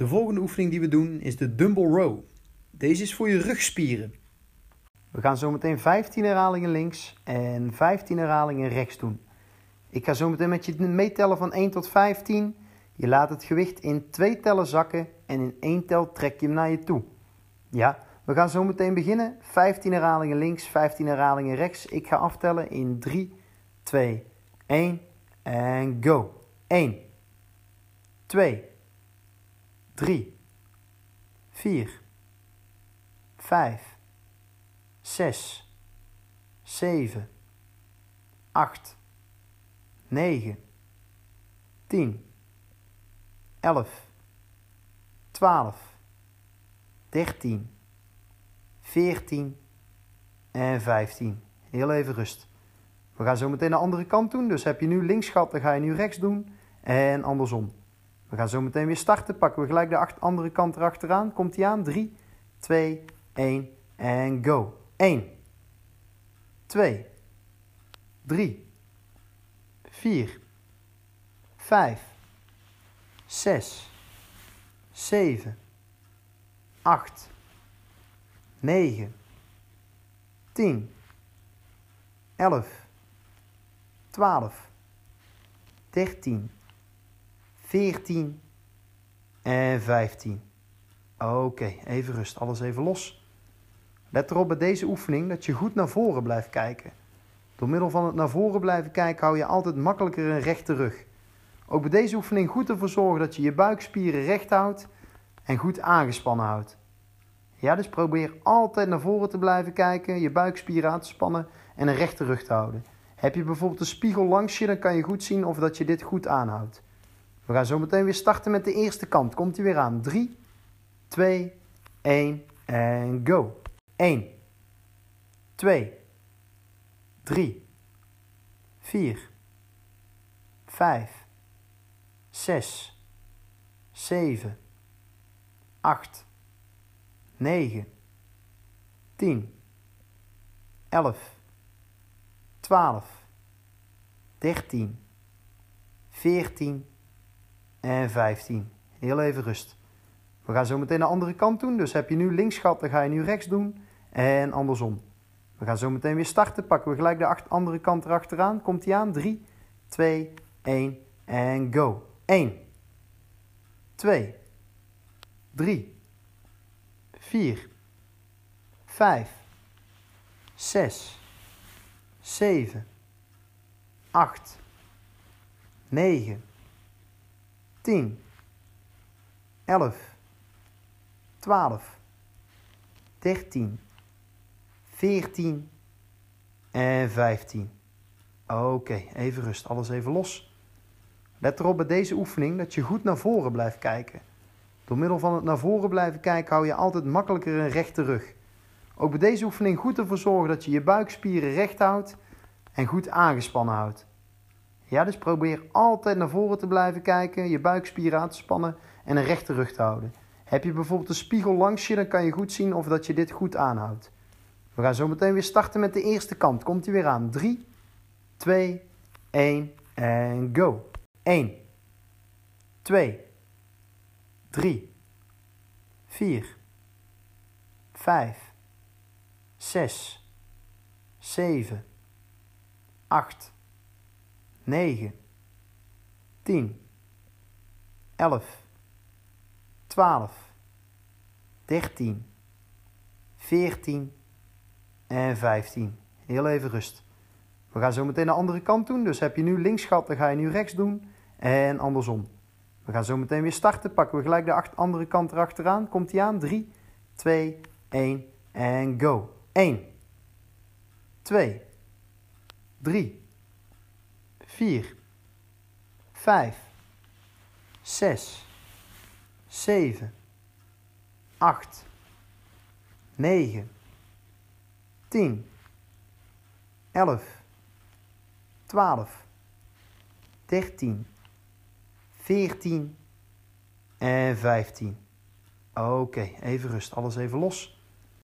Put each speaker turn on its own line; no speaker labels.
De volgende oefening die we doen is de dumbbell row. Deze is voor je rugspieren. We gaan zo meteen 15 herhalingen links en 15 herhalingen rechts doen. Ik ga zo meteen met je meetellen van 1 tot 15. Je laat het gewicht in twee tellen zakken en in één tel trek je hem naar je toe. Ja, we gaan zo meteen beginnen. 15 herhalingen links, 15 herhalingen rechts. Ik ga aftellen in 3, 2, 1 en go. 1, 2, 3, 4, 5, 6, 7, 8, 9, 10, 11, 12, 13, 14 en 15. Heel even rust. We gaan zo meteen de andere kant doen. Dus heb je nu links gehad, dan ga je nu rechts doen. En andersom. We gaan zo meteen weer starten. Pakken we gelijk de acht, andere kant erachteraan. Komt hij aan? 3, 2, 1 en go. 1, 2, 3, 4, 5, 6, 7, 8, 9, 10, 11, 12, 13, 14 en 15. Oké, even rust, alles even los. Let erop bij deze oefening dat je goed naar voren blijft kijken. Door middel van het naar voren blijven kijken hou je altijd makkelijker een rechte rug. Ook bij deze oefening goed ervoor zorgen dat je je buikspieren recht houdt en goed aangespannen houdt. Ja, dus probeer altijd naar voren te blijven kijken, je buikspieren aan te spannen en een rechte rug te houden. Heb je bijvoorbeeld een spiegel langs je, dan kan je goed zien of dat je dit goed aanhoudt. We gaan zo meteen weer starten met de eerste kant. Komt hij weer aan. 3, 2, 1 en go. 1, 2, 3, 4, 5, 6, 7, 8, 9, 10, 11, 12, 13, 14 en 15. Heel even rust. We gaan zo meteen de andere kant doen. Dus heb je nu links gehad, dan ga je nu rechts doen. En andersom. We gaan zo meteen weer starten. Pakken we gelijk de andere kant erachteraan. Komt hij aan? 3, 2, 1 en go. 1, 2, 3, 4, 5, 6, 7, 8, 9, 10, 11, 12, 13, 14 en 15. Oké, even rust, alles even los. Let erop bij deze oefening dat je goed naar voren blijft kijken. Door middel van het naar voren blijven kijken hou je altijd makkelijker een rechte rug. Ook bij deze oefening goed ervoor zorgen dat je je buikspieren recht houdt en goed aangespannen houdt. Ja, dus probeer altijd naar voren te blijven kijken, je buikspieren aan te spannen en een rechte rug te houden. Heb je bijvoorbeeld een spiegel langs je, dan kan je goed zien of dat je dit goed aanhoudt. We gaan zo meteen weer starten met de eerste kant. Komt hij weer aan. 3, 2, 1 en go. 1, 2, 3, 4, 5, 6, 7, 8, 9, 10, 11, 12, 13, 14 en 15. Heel even rust. We gaan zo meteen de andere kant doen. Dus heb je nu links gehad, dan ga je nu rechts doen. En andersom. We gaan zo meteen weer starten. Pakken we gelijk de andere kant erachteraan. Komt hij aan. 3, 2, 1 en go. 1, 2, 3, 4, 5, 6, 7, 8, 9, 10, 11, 12, 13, 14 en 15. Oké, even rust, alles even los.